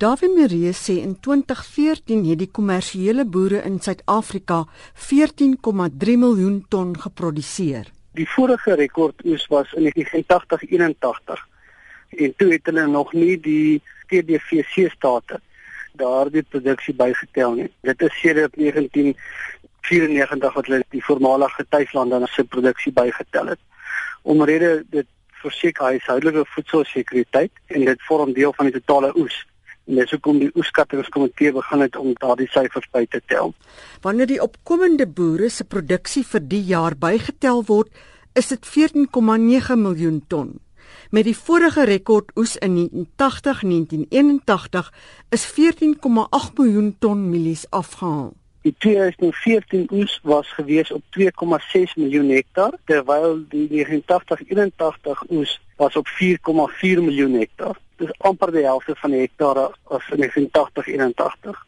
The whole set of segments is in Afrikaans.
Dawie Marie sê in 2014 het die kommersiële boere in Suid-Afrika 14,3 miljoen ton geproduseer. Die vorige rekord oes was in 1980-81 en toe het hulle nog nie die TDVC state daardie produksie bygetel nie. Dit is sedert 1994 wat hulle die voormalige tuislande se produksie bygetel het. Omrede dit verseker huishoudelike voedselsekuriteit en dit vorm deel van die totale oes. En dis hoekom die oeskattingskomitee begin het om daardie syfers by te tel. Wanneer die opkomende boere se produksie vir die jaar bygetel word, is dit 14,9 miljoen ton. Met die vorige rekord oes in 1980-1981 is 14,8 miljoen ton mielies afgehaal. Die 2014 oes was gewees op 2,6 miljoen hektaar terwyl die 1980-81 oes was op 4,4 miljoen hektaar. Dis amper die helfte van die hektare as in 1980-81.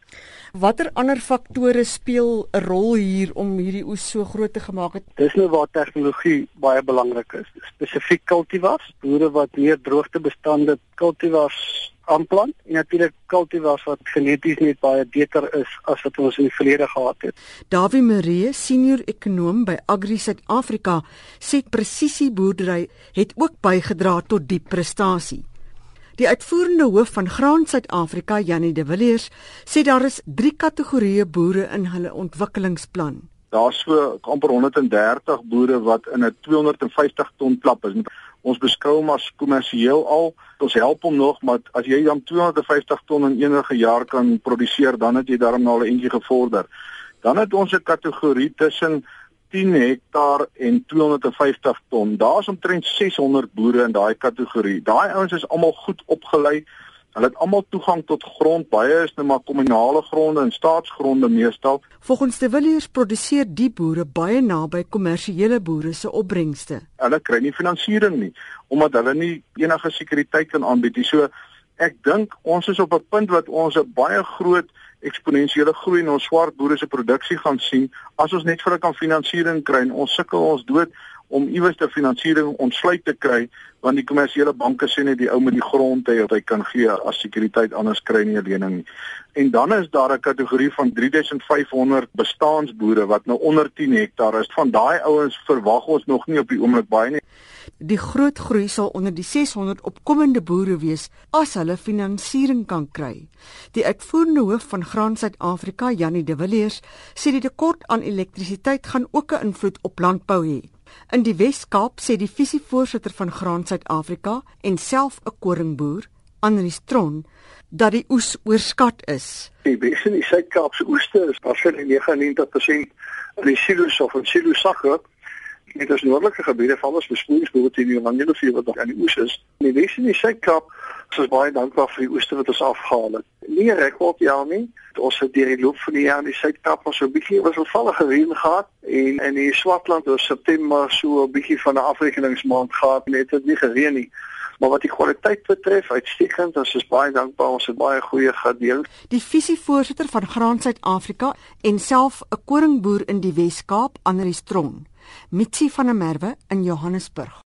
Watter ander faktore speel 'n rol hier om hierdie oes so groot te gemaak het? Dis nou waar tegnologie baie belangrik is. Spesifiek kultivars, boere wat meer droogtebestande kultivars aanplant en natuurlik kultivars wat geneties net baie beter is as wat ons in die verlede gehad het. Dawie Marie, senior ekonom by Agri Suid-Afrika, sê presisieboerdery het ook bygedra tot die prestasie. Die uitvoerende hoof van Graan Suid-Afrika, Janie de Villiers, sê daar is 3 kategorieë boere in hulle ontwikkelingsplan. Daar's so amper 130 boere wat in 'n 250 ton klap is. Ons beskou hom as kommersieel al. Ons help hom nog, maar as jy dan 250 ton in enige jaar kan produseer, dan het jy daarom nou al 'n entjie gevorder. Dan het ons 'n kategorie tussen 10 hektaar en 250 ton. Daar's omtrent 600 boere in daai kategorie. Daai ouens is almal goed opgelei. Hulle het almal toegang tot grond. Baie is nou maar kommunale gronde en staatsgronde meestal. Volgens De Villiers produseer die boere baie naby kommersiële boere se opbrengste. Hulle kry nie finansiering nie omdat hulle nie enige sekuriteit kan aanbied nie. So ek dink ons is op 'n punt wat ons 'n baie groot eksponensiële groei in ons swart boere se produksie gaan sien as ons net vir hulle kan finansiering kry. Ons sukkel ons dood om iewers te finansiering ontsluit te kry want die kommersiële banke sê net die ou met die grond het hy kan gee as sekuriteit anders kry nie 'n lening nie. En dan is daar 'n kategorie van 3500 bestaansboere wat nou onder 10 hektaar is. Van daai ouens verwag ons nog nie op die oomblik baie nie. Die groot groei sal onder die 600 opkomende boere wees as hulle finansiering kan kry. Die uitvoerende hoof van Graan Suid-Afrika, Janie de Villiers, sê die tekort aan elektrisiteit gaan ook 'n invloed op landbou hê. In die Wes-Kaap sê die visievoorsitter van Graan Suid-Afrika en self 'n koringboer, Anri Stron, dat die oes oorskat is. Die Wes- en die Suid-Kaapse oeste is waarskynlik 99% in die silo's of in silosakke Dit is noordelike gebiede van ons besproeiingsboorde teen die Evangelie wat aan die oes is. In die Wes en die Suid-Kaap is baie dankbaar vir die oeste wat ons afgehaal het. Nie 'n rekord ja nie. Ons het deur die loop van die jaar in die Suid-Kaap maar so 'n bietjie wisselvallige reën gehad en in die Swartland het September so 'n bietjie van 'n afrekeningsmaand gehad dit het nie gereën nie. Maar wat die kwaliteit betref, uitstekend. Ons is baie dankbaar. Ons het baie goeie gedeel. Die visievoorsitter van Graan Suid-Afrika en self 'n koringboer in die Wes-Kaap, Anri Stron, Mitsi van der Merwe in Johannesburg.